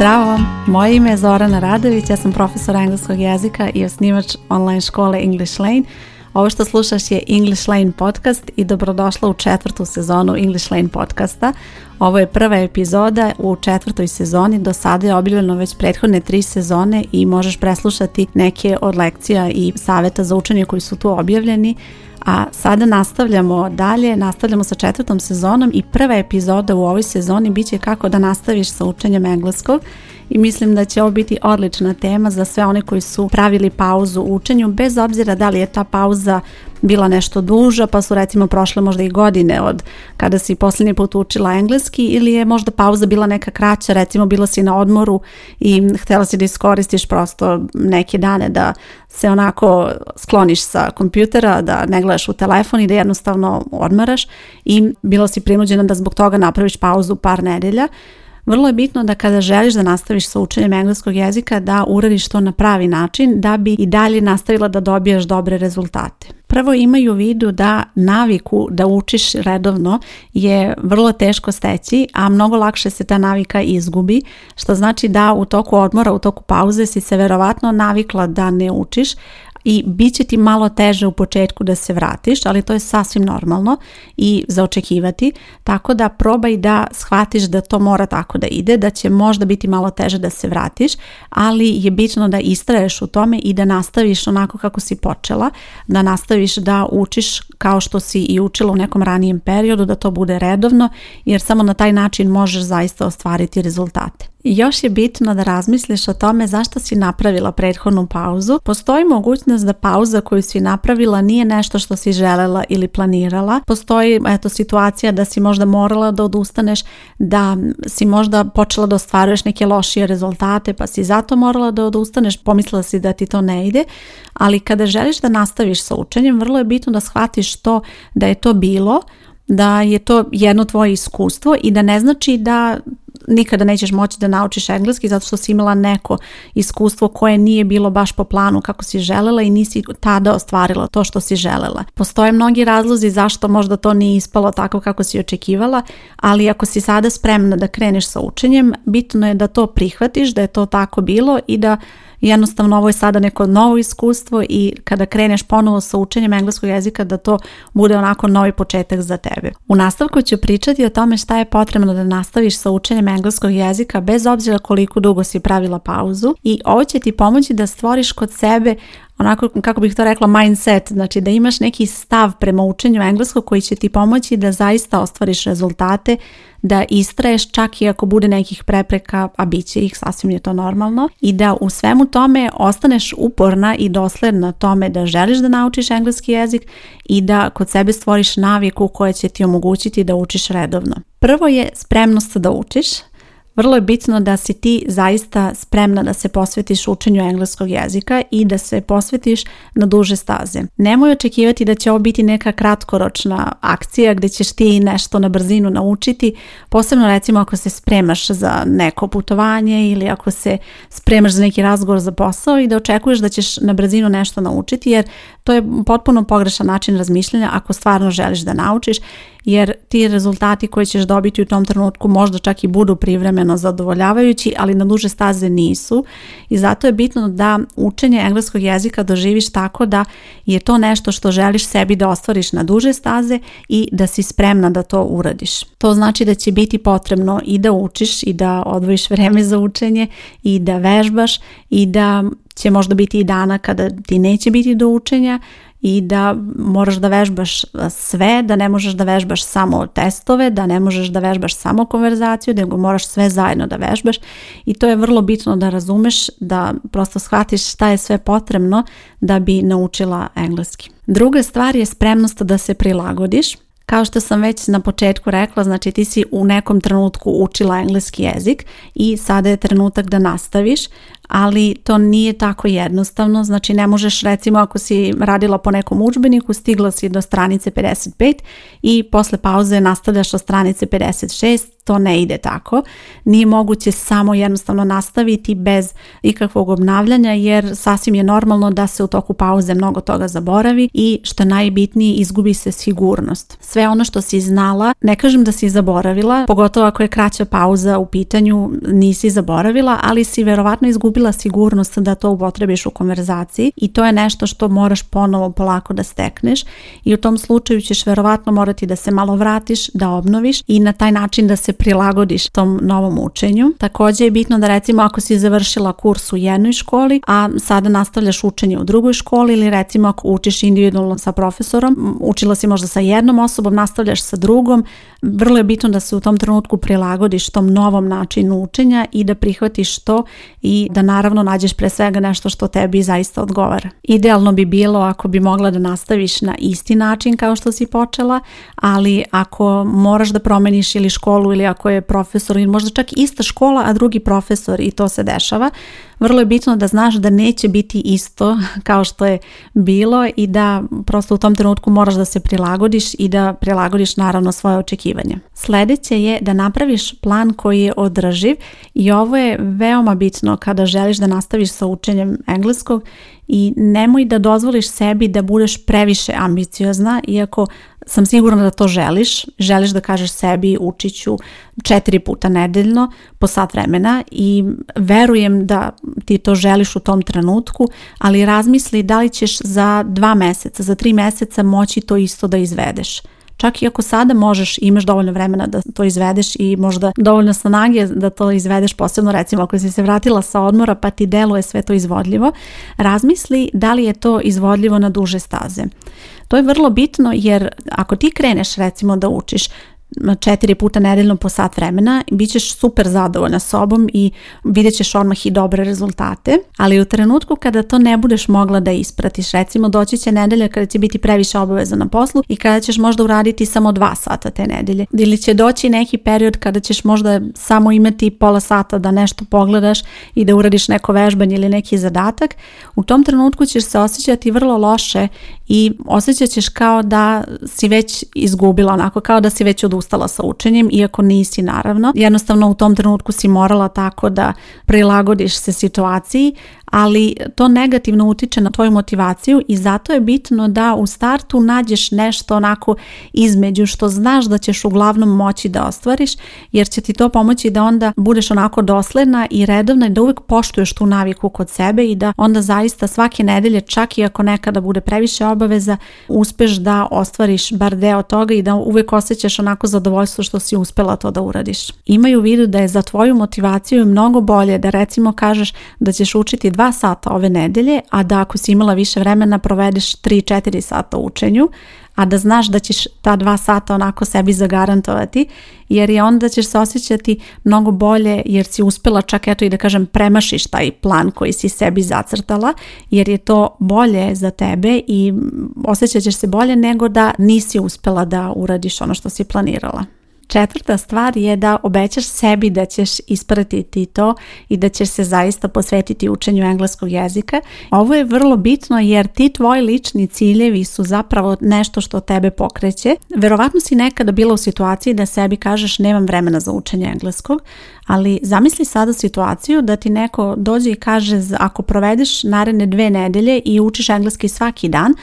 Zdravo moje ime je Zorana Radović, ja sam profesor engleskog jezika i osnivač online škole English Lane. Ovo što slušaš je English Lane podcast i dobrodošla u četvrtu sezonu English Lane podcasta. Ovo je prva epizoda u četvrtoj sezoni, do sada je objavljeno već prethodne tri sezone i možeš preslušati neke od lekcija i saveta za učenje koji su tu objavljeni. A sada nastavljamo dalje, nastavljamo sa četvrtom sezonom i prva epizoda u ovoj sezoni bit će kako da nastaviš sa učenjem engleskog i mislim da će ovo biti odlična tema za sve one koji su pravili pauzu u učenju, bez obzira da li je ta pauza bila nešto duža, pa su recimo prošle možda i godine od kada si posljednji put učila engleski ili je možda pauza bila neka kraća, recimo bila si na odmoru i htjela si da iskoristiš prosto neke dane da se onako skloniš sa kompjutera, da ne gledaš u telefon i da jednostavno odmaraš i bila si prinuđena da zbog toga napraviš pauzu par nedelja. Vrlo je bitno da kada želiš da nastaviš sa učenjem engleskog jezika da uradiš to na pravi način da bi i dalje nastavila da dobijaš dobre rezultate. Prvo imaju u vidu da naviku da učiš redovno je vrlo teško steći, a mnogo lakše se ta navika izgubi, što znači da u toku odmora, u toku pauze si se verovatno navikla da ne učiš, i bit će ti malo teže u početku da se vratiš, ali to je sasvim normalno i zaočekivati, tako da probaj da shvatiš da to mora tako da ide, da će možda biti malo teže da se vratiš, ali je bitno da istraješ u tome i da nastaviš onako kako si počela, da nastaviš da učiš kao što si i učila u nekom ranijem periodu, da to bude redovno, jer samo na taj način možeš zaista ostvariti rezultate. Još je bitno da razmisliš o tome zašto si napravila prethodnu pauzu. Postoji mogućnost da pauza koju si napravila nije nešto što si želela ili planirala. Postoji eto, situacija da si možda morala da odustaneš, da si možda počela da ostvaruješ neke lošije rezultate pa si zato morala da odustaneš, pomislila si da ti to ne ide. Ali kada želiš da nastaviš sa učenjem, vrlo je bitno da shvatiš to da je to bilo, da je to jedno tvoje iskustvo i da ne znači da nikada nećeš moći da naučiš engleski zato što si imala neko iskustvo koje nije bilo baš po planu kako si želela i nisi tada ostvarila to što si želela. Postoje mnogi razlozi zašto možda to nije ispalo tako kako si očekivala, ali ako si sada spremna da kreneš sa učenjem, bitno je da to prihvatiš, da je to tako bilo i da jednostavno ovo je sada neko novo iskustvo i kada kreneš ponovo sa učenjem engleskog jezika da to bude onako novi početak za tebe. U nastavku ću pričati o tome šta je potrebno da nastaviš sa učenjem engleskog jezika bez obzira koliko dugo si pravila pauzu i ovo će ti pomoći da stvoriš kod sebe onako kako bih to rekla mindset, znači da imaš neki stav prema učenju engleskog koji će ti pomoći da zaista ostvariš rezultate, da istraješ čak i ako bude nekih prepreka, a bit će ih, sasvim je to normalno, i da u svemu tome ostaneš uporna i dosledna tome da želiš da naučiš engleski jezik i da kod sebe stvoriš naviku koja će ti omogućiti da učiš redovno. Prvo je spremnost da učiš, vrlo je bitno da si ti zaista spremna da se posvetiš učenju engleskog jezika i da se posvetiš na duže staze. Nemoj očekivati da će ovo biti neka kratkoročna akcija gdje ćeš ti nešto na brzinu naučiti, posebno recimo ako se spremaš za neko putovanje ili ako se spremaš za neki razgovor za posao i da očekuješ da ćeš na brzinu nešto naučiti jer to je potpuno pogrešan način razmišljanja ako stvarno želiš da naučiš jer ti rezultati koje ćeš dobiti u tom trenutku možda čak i budu privremeno zadovoljavajući, ali na duže staze nisu i zato je bitno da učenje engleskog jezika doživiš tako da je to nešto što želiš sebi da ostvariš na duže staze i da si spremna da to uradiš. To znači da će biti potrebno i da učiš i da odvojiš vreme za učenje i da vežbaš i da će možda biti i dana kada ti neće biti do učenja, i da moraš da vežbaš sve, da ne možeš da vežbaš samo testove, da ne možeš da vežbaš samo konverzaciju, nego moraš sve zajedno da vežbaš i to je vrlo bitno da razumeš, da prosto shvatiš šta je sve potrebno da bi naučila engleski. Druga stvar je spremnost da se prilagodiš. Kao što sam već na početku rekla, znači ti si u nekom trenutku učila engleski jezik i sada je trenutak da nastaviš ali to nije tako jednostavno, znači ne možeš recimo ako si radila po nekom učbeniku, stigla si do stranice 55 i posle pauze nastavljaš od stranice 56, to ne ide tako. Nije moguće samo jednostavno nastaviti bez ikakvog obnavljanja jer sasvim je normalno da se u toku pauze mnogo toga zaboravi i što najbitnije izgubi se sigurnost. Sve ono što si znala, ne kažem da si zaboravila, pogotovo ako je kraća pauza u pitanju, nisi zaboravila, ali si verovatno izgubila sigurnost da to upotrebiš u konverzaciji i to je nešto što moraš ponovo polako da stekneš i u tom slučaju ćeš verovatno morati da se malo vratiš, da obnoviš i na taj način da se prilagodiš tom novom učenju. Također je bitno da recimo ako si završila kurs u jednoj školi, a sada nastavljaš učenje u drugoj školi ili recimo ako učiš individualno sa profesorom, učila si možda sa jednom osobom, nastavljaš sa drugom, vrlo je bitno da se u tom trenutku prilagodiš tom novom načinu učenja i da prihvatiš to i da naravno nađeš pre svega nešto što tebi zaista odgovara. Idealno bi bilo ako bi mogla da nastaviš na isti način kao što si počela, ali ako moraš da promeniš ili školu ili ako je profesor ili možda čak ista škola, a drugi profesor i to se dešava, vrlo je bitno da znaš da neće biti isto kao što je bilo i da prosto u tom trenutku moraš da se prilagodiš i da prilagodiš naravno svoje očekivanje. Sledeće je da napraviš plan koji je održiv i ovo je veoma bitno kada želiš želiš da nastaviš sa učenjem engleskog i nemoj da dozvoliš sebi da budeš previše ambiciozna, iako sam sigurna da to želiš, želiš da kažeš sebi učit ću četiri puta nedeljno po sat vremena i verujem da ti to želiš u tom trenutku, ali razmisli da li ćeš za dva meseca, za tri meseca moći to isto da izvedeš. Čak i ako sada možeš, imaš dovoljno vremena da to izvedeš i možda dovoljno snage da to izvedeš, posebno recimo ako si se vratila sa odmora pa ti deluje sve to izvodljivo, razmisli da li je to izvodljivo na duže staze. To je vrlo bitno jer ako ti kreneš recimo da učiš, četiri puta nedeljno po sat vremena, bit ćeš super zadovoljna sobom i vidjet ćeš odmah i dobre rezultate, ali u trenutku kada to ne budeš mogla da ispratiš, recimo doći će nedelja kada će biti previše obaveza na poslu i kada ćeš možda uraditi samo dva sata te nedelje, ili će doći neki period kada ćeš možda samo imati pola sata da nešto pogledaš i da uradiš neko vežbanje ili neki zadatak, u tom trenutku ćeš se osjećati vrlo loše i osjećat ćeš kao da si već izgubila, onako kao da si već odustala ustala sa učenjem, iako nisi naravno. Jednostavno u tom trenutku si morala tako da prilagodiš se situaciji, ali to negativno utiče na tvoju motivaciju i zato je bitno da u startu nađeš nešto onako između što znaš da ćeš uglavnom moći da ostvariš jer će ti to pomoći da onda budeš onako dosledna i redovna i da uvijek poštuješ tu naviku kod sebe i da onda zaista svake nedelje čak i ako nekada bude previše obaveza uspeš da ostvariš bar deo toga i da uvijek osjećaš onako zadovoljstvo što si uspela to da uradiš. Imaju u vidu da je za tvoju motivaciju mnogo bolje da recimo kažeš da ćeš učiti 2 sata ove nedelje, a da ako si imala više vremena provedeš 3-4 sata u učenju, a da znaš da ćeš ta dva sata onako sebi zagarantovati, jer je onda ćeš se osjećati mnogo bolje jer si uspjela čak eto i da kažem premašiš taj plan koji si sebi zacrtala, jer je to bolje za tebe i osjećat ćeš se bolje nego da nisi uspjela da uradiš ono što si planirala. Četvrta stvar je da obećaš sebi da ćeš ispratiti to i da ćeš se zaista posvetiti učenju engleskog jezika. Ovo je vrlo bitno jer ti tvoji lični ciljevi su zapravo nešto što tebe pokreće. Verovatno si nekada bila u situaciji da sebi kažeš nemam vremena za učenje engleskog, ali zamisli sada situaciju da ti neko dođe i kaže ako provedeš naredne dve nedelje i učiš engleski svaki dan,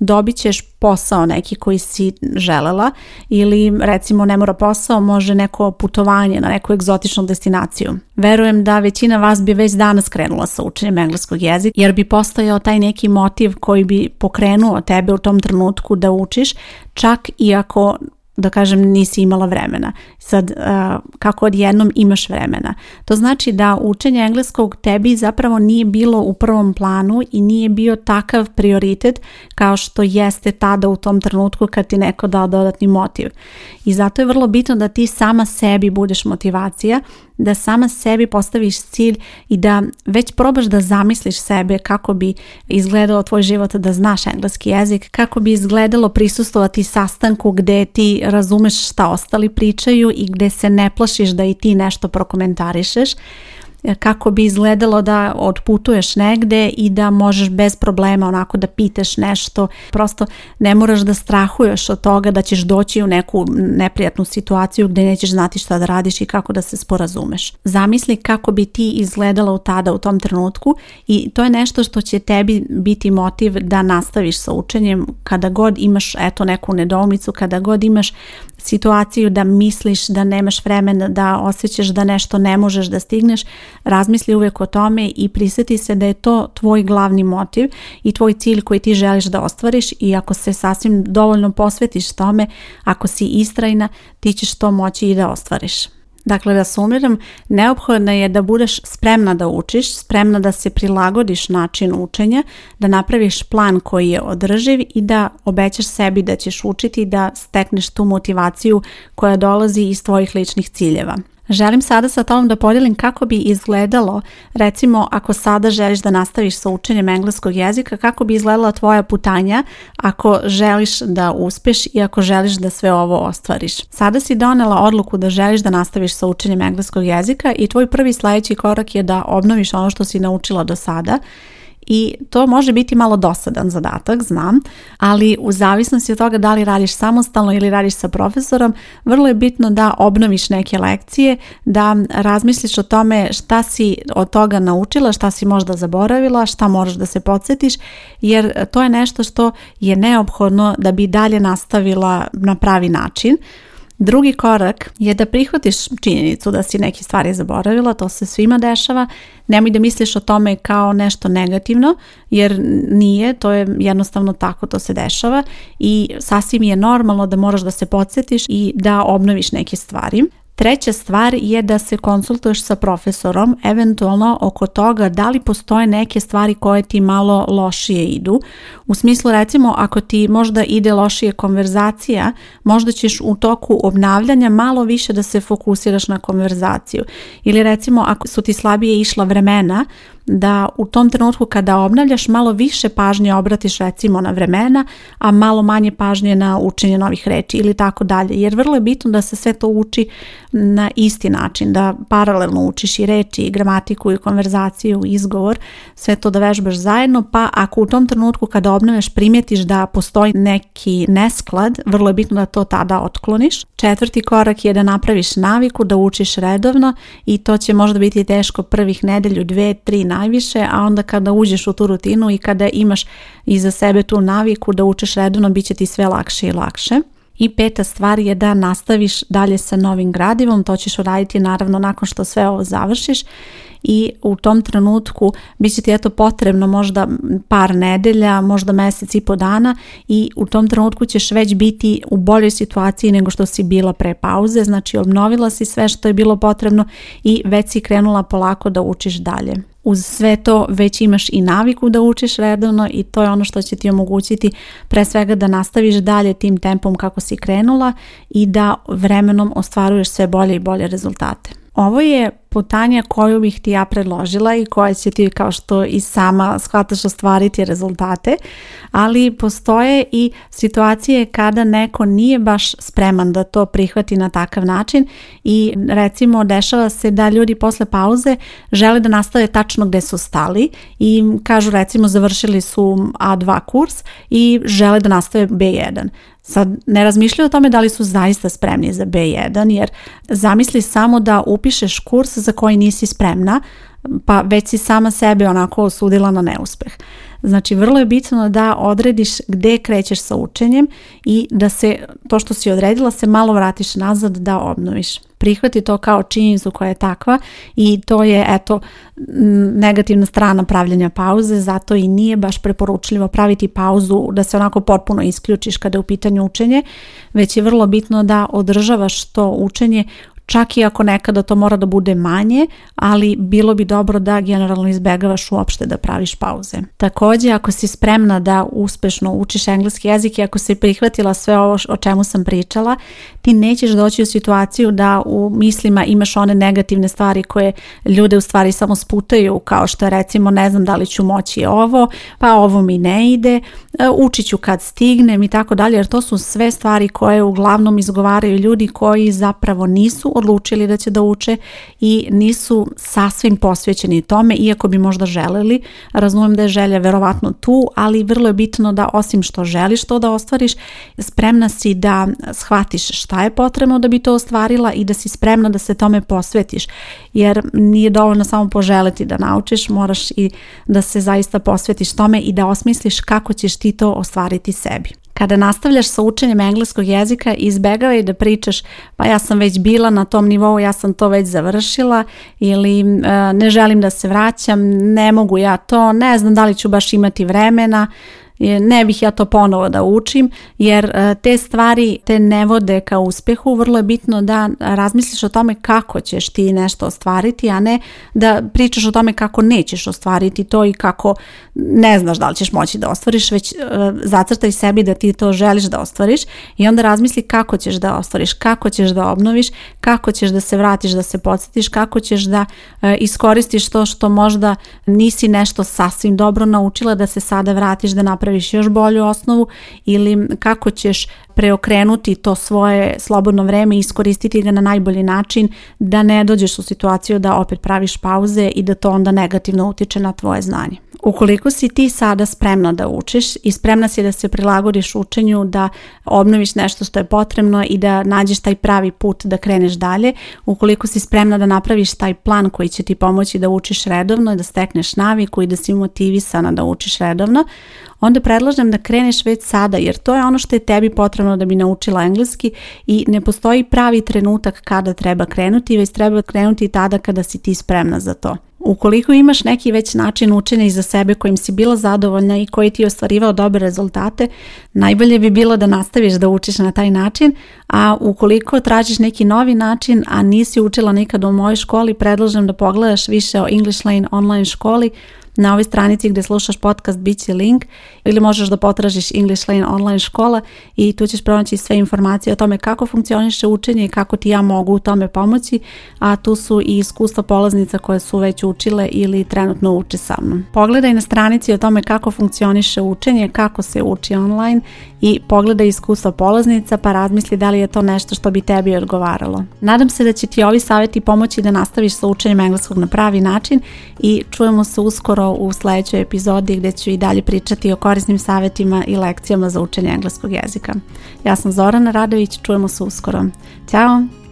dobit ćeš posao neki koji si želela ili recimo ne mora posao, može neko putovanje na neku egzotičnu destinaciju. Verujem da većina vas bi već danas krenula sa učenjem engleskog jezika jer bi postojao taj neki motiv koji bi pokrenuo tebe u tom trenutku da učiš čak i ako da kažem nisi imala vremena. Sad e, kako odjednom imaš vremena. To znači da učenje engleskog tebi zapravo nije bilo u prvom planu i nije bio takav prioritet kao što jeste tada u tom trenutku kad ti neko dao dodatni motiv. I zato je vrlo bitno da ti sama sebi budeš motivacija da sama sebi postaviš cilj i da već probaš da zamisliš sebe kako bi izgledao tvoj život da znaš engleski jezik, kako bi izgledalo prisustovati sastanku gdje ti razumeš šta ostali pričaju i gde se ne plašiš da i ti nešto prokomentarišeš kako bi izgledalo da odputuješ negde i da možeš bez problema onako da pitaš nešto. Prosto ne moraš da strahuješ od toga da ćeš doći u neku neprijatnu situaciju gdje nećeš znati šta da radiš i kako da se sporazumeš. Zamisli kako bi ti izgledala tada u tom trenutku i to je nešto što će tebi biti motiv da nastaviš sa učenjem kada god imaš eto neku nedoumicu, kada god imaš situaciju da misliš da nemaš vremena, da osjećaš da nešto ne možeš da stigneš, Razmisli uvijek o tome i prisjeti se da je to tvoj glavni motiv i tvoj cilj koji ti želiš da ostvariš i ako se sasvim dovoljno posvetiš tome, ako si istrajna, ti ćeš to moći i da ostvariš. Dakle, da sumiram, neophodno je da budeš spremna da učiš, spremna da se prilagodiš način učenja, da napraviš plan koji je održiv i da obećaš sebi da ćeš učiti da stekneš tu motivaciju koja dolazi iz tvojih ličnih ciljeva. Želim sada sa tobom da podijelim kako bi izgledalo, recimo ako sada želiš da nastaviš sa učenjem engleskog jezika, kako bi izgledala tvoja putanja ako želiš da uspješ i ako želiš da sve ovo ostvariš. Sada si donela odluku da želiš da nastaviš sa učenjem engleskog jezika i tvoj prvi sljedeći korak je da obnoviš ono što si naučila do sada i to može biti malo dosadan zadatak, znam, ali u zavisnosti od toga da li radiš samostalno ili radiš sa profesorom, vrlo je bitno da obnoviš neke lekcije, da razmisliš o tome šta si od toga naučila, šta si možda zaboravila, šta moraš da se podsjetiš, jer to je nešto što je neophodno da bi dalje nastavila na pravi način. Drugi korak je da prihvatiš činjenicu da si neke stvari zaboravila, to se svima dešava. Nemoj da misliš o tome kao nešto negativno, jer nije, to je jednostavno tako, to se dešava i sasvim je normalno da moraš da se podsjetiš i da obnoviš neke stvari. Treća stvar je da se konsultuješ sa profesorom, eventualno oko toga da li postoje neke stvari koje ti malo lošije idu. U smislu recimo ako ti možda ide lošije konverzacija, možda ćeš u toku obnavljanja malo više da se fokusiraš na konverzaciju. Ili recimo ako su ti slabije išla vremena, da u tom trenutku kada obnavljaš malo više pažnje obratiš recimo na vremena, a malo manje pažnje na učenje novih reći ili tako dalje. Jer vrlo je bitno da se sve to uči na isti način, da paralelno učiš i reći i gramatiku i konverzaciju i izgovor, sve to da vežbaš zajedno, pa ako u tom trenutku kada obnavljaš primijetiš da postoji neki nesklad, vrlo je bitno da to tada otkloniš. Četvrti korak je da napraviš naviku, da učiš redovno i to će možda biti teško prvih nedelju, dve, tri najviše, a onda kada uđeš u tu rutinu i kada imaš iza sebe tu naviku da učiš redovno, bit će ti sve lakše i lakše. I peta stvar je da nastaviš dalje sa novim gradivom, to ćeš uraditi naravno nakon što sve ovo završiš i u tom trenutku bit će ti eto potrebno možda par nedelja, možda mjesec i po dana i u tom trenutku ćeš već biti u boljoj situaciji nego što si bila pre pauze, znači obnovila si sve što je bilo potrebno i već si krenula polako da učiš dalje. Uz sve to već imaš i naviku da učiš redovno i to je ono što će ti omogućiti pre svega da nastaviš dalje tim tempom kako si krenula i da vremenom ostvaruješ sve bolje i bolje rezultate. Ovo je tanja koju bih ti ja predložila i koja će ti kao što i sama shvataš ostvariti rezultate, ali postoje i situacije kada neko nije baš spreman da to prihvati na takav način i recimo dešava se da ljudi posle pauze žele da nastave tačno gde su stali i kažu recimo završili su A2 kurs i žele da nastave B1. Sad ne razmišljaju o tome da li su zaista spremni za B1 jer zamisli samo da upišeš kurs za koji nisi spremna pa već si sama sebe onako osudila na neuspeh. Znači vrlo je bitno da odrediš gdje krećeš sa učenjem i da se to što si odredila se malo vratiš nazad da obnoviš prihvati to kao činjenicu koja je takva i to je eto mm, negativna strana pravljanja pauze, zato i nije baš preporučljivo praviti pauzu da se onako potpuno isključiš kada je u pitanju učenje, već je vrlo bitno da održavaš to učenje čak i ako nekada to mora da bude manje, ali bilo bi dobro da generalno izbegavaš uopšte da praviš pauze. također ako si spremna da uspešno učiš engleski jezik i ako si prihvatila sve ovo o čemu sam pričala, ti nećeš doći u situaciju da u mislima imaš one negativne stvari koje ljude u stvari samo sputaju, kao što recimo ne znam da li ću moći ovo, pa ovo mi ne ide, e, učiću kad stignem i tako dalje, jer to su sve stvari koje uglavnom izgovaraju ljudi koji zapravo nisu odlučili da će da uče i nisu sasvim posvećeni tome, iako bi možda želeli. Razumem da je želja verovatno tu, ali vrlo je bitno da osim što želiš to da ostvariš, spremna si da shvatiš šta je potrebno da bi to ostvarila i da si spremna da se tome posvetiš. Jer nije dovoljno samo poželiti da naučiš, moraš i da se zaista posvetiš tome i da osmisliš kako ćeš ti to ostvariti sebi. Kada nastavljaš sa učenjem engleskog jezika, izbegavaj da pričaš pa ja sam već bila na tom nivou, ja sam to već završila ili e, ne želim da se vraćam, ne mogu ja to, ne znam da li ću baš imati vremena ne bih ja to ponovo da učim jer e, te stvari te ne vode ka uspjehu, vrlo je bitno da razmisliš o tome kako ćeš ti nešto ostvariti, a ne da pričaš o tome kako nećeš ostvariti to i kako ne znaš da li ćeš moći da ostvariš, već e, zacrtaj sebi da ti to želiš da ostvariš i onda razmisli kako ćeš da ostvariš, kako ćeš da obnoviš, kako ćeš da se vratiš, da se podsjetiš, kako ćeš da e, iskoristiš to što možda nisi nešto sasvim dobro naučila da se sada vratiš da napraviš napraviš još bolju osnovu ili kako ćeš preokrenuti to svoje slobodno vreme i iskoristiti ga na najbolji način da ne dođeš u situaciju da opet praviš pauze i da to onda negativno utječe na tvoje znanje. Ukoliko si ti sada spremna da učiš i spremna si da se prilagodiš učenju, da obnoviš nešto što je potrebno i da nađeš taj pravi put da kreneš dalje, ukoliko si spremna da napraviš taj plan koji će ti pomoći da učiš redovno i da stekneš naviku i da si motivisana da učiš redovno, onda predlažem da kreneš već sada jer to je ono što je tebi potrebno da bi naučila engleski i ne postoji pravi trenutak kada treba krenuti, već treba krenuti tada kada si ti spremna za to. Ukoliko imaš neki već način učenja iza sebe kojim si bila zadovoljna i koji ti je ostvarivao dobre rezultate, najbolje bi bilo da nastaviš da učiš na taj način, a ukoliko tražiš neki novi način, a nisi učila nikada u mojoj školi, predlažem da pogledaš više o English Lane online školi na ovoj stranici gdje slušaš podcast bit će link ili možeš da potražiš English Lane online škola i tu ćeš pronaći sve informacije o tome kako funkcioniše učenje i kako ti ja mogu u tome pomoći, a tu su i iskustva polaznica koje su već učile ili trenutno uče sa mnom. Pogledaj na stranici o tome kako funkcioniše učenje, kako se uči online i pogledaj iskustva polaznica pa razmisli da li je to nešto što bi tebi odgovaralo. Nadam se da će ti ovi savjeti pomoći da nastaviš sa učenjem engleskog na pravi način i čujemo se uskoro u sljedećoj epizodi gdje ću i dalje pričati o korisnim savjetima i lekcijama za učenje engleskog jezika. Ja sam Zorana Radović, čujemo se uskoro. Ćao!